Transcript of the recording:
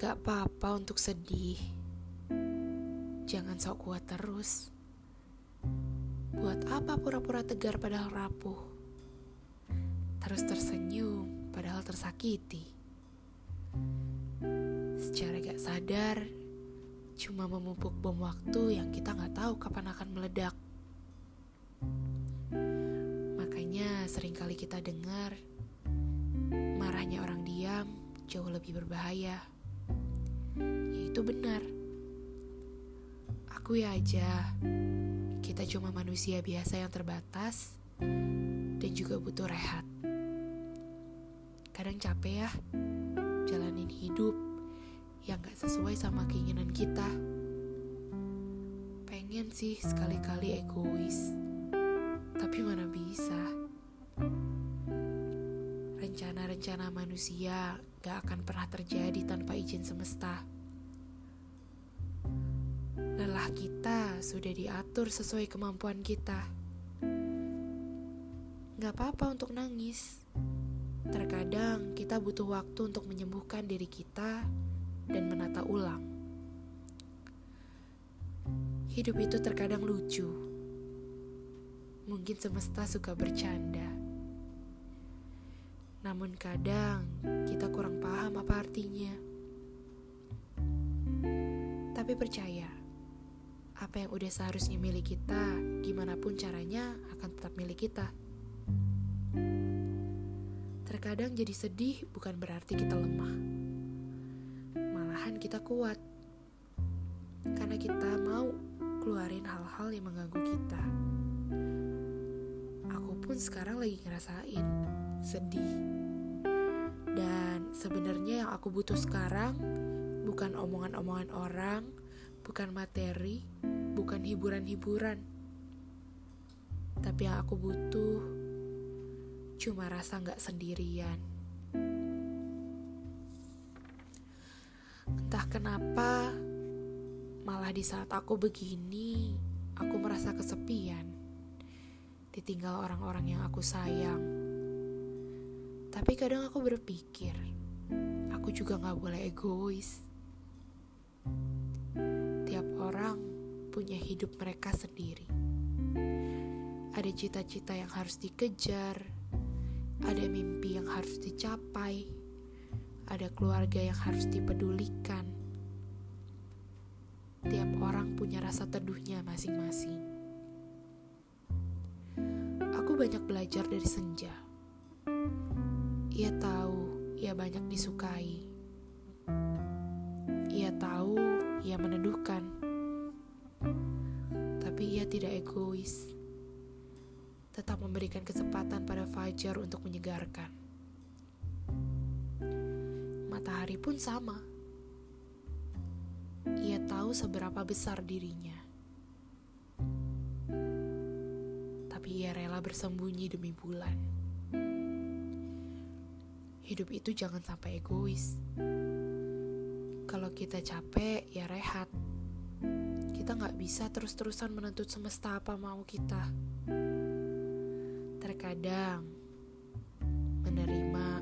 Gak apa-apa untuk sedih. Jangan sok kuat terus. Buat apa pura-pura tegar padahal rapuh? Terus tersenyum padahal tersakiti. Secara gak sadar, cuma memupuk bom waktu yang kita gak tahu kapan akan meledak. Makanya sering kali kita dengar marahnya orang diam jauh lebih berbahaya yaitu benar. Aku ya aja, kita cuma manusia biasa yang terbatas dan juga butuh rehat. Kadang capek ya, jalanin hidup yang gak sesuai sama keinginan kita. Pengen sih sekali-kali egois, tapi mana bisa. Rencana-rencana manusia gak akan pernah terjadi tanpa izin semesta. Kita sudah diatur sesuai kemampuan kita. Gak apa-apa untuk nangis. Terkadang kita butuh waktu untuk menyembuhkan diri kita dan menata ulang. Hidup itu terkadang lucu. Mungkin semesta suka bercanda. Namun kadang kita kurang paham apa artinya. Tapi percaya, apa yang udah seharusnya milik kita, gimana pun caranya akan tetap milik kita. Terkadang jadi sedih bukan berarti kita lemah. Malahan kita kuat. Karena kita mau keluarin hal-hal yang mengganggu kita. Aku pun sekarang lagi ngerasain sedih. Dan sebenarnya yang aku butuh sekarang bukan omongan-omongan orang, bukan materi, bukan hiburan-hiburan. Tapi yang aku butuh cuma rasa gak sendirian. Entah kenapa, malah di saat aku begini, aku merasa kesepian. Ditinggal orang-orang yang aku sayang. Tapi kadang aku berpikir, aku juga gak boleh egois. Punya hidup mereka sendiri. Ada cita-cita yang harus dikejar, ada mimpi yang harus dicapai, ada keluarga yang harus dipedulikan. Tiap orang punya rasa teduhnya masing-masing. Aku banyak belajar dari senja. Ia tahu ia banyak disukai. Ia tahu ia meneduhkan. Tapi ia tidak egois. Tetap memberikan kesempatan pada fajar untuk menyegarkan. Matahari pun sama. Ia tahu seberapa besar dirinya. Tapi ia rela bersembunyi demi bulan. Hidup itu jangan sampai egois. Kalau kita capek, ya rehat. Kita nggak bisa terus-terusan menuntut semesta apa mau kita. Terkadang, menerima.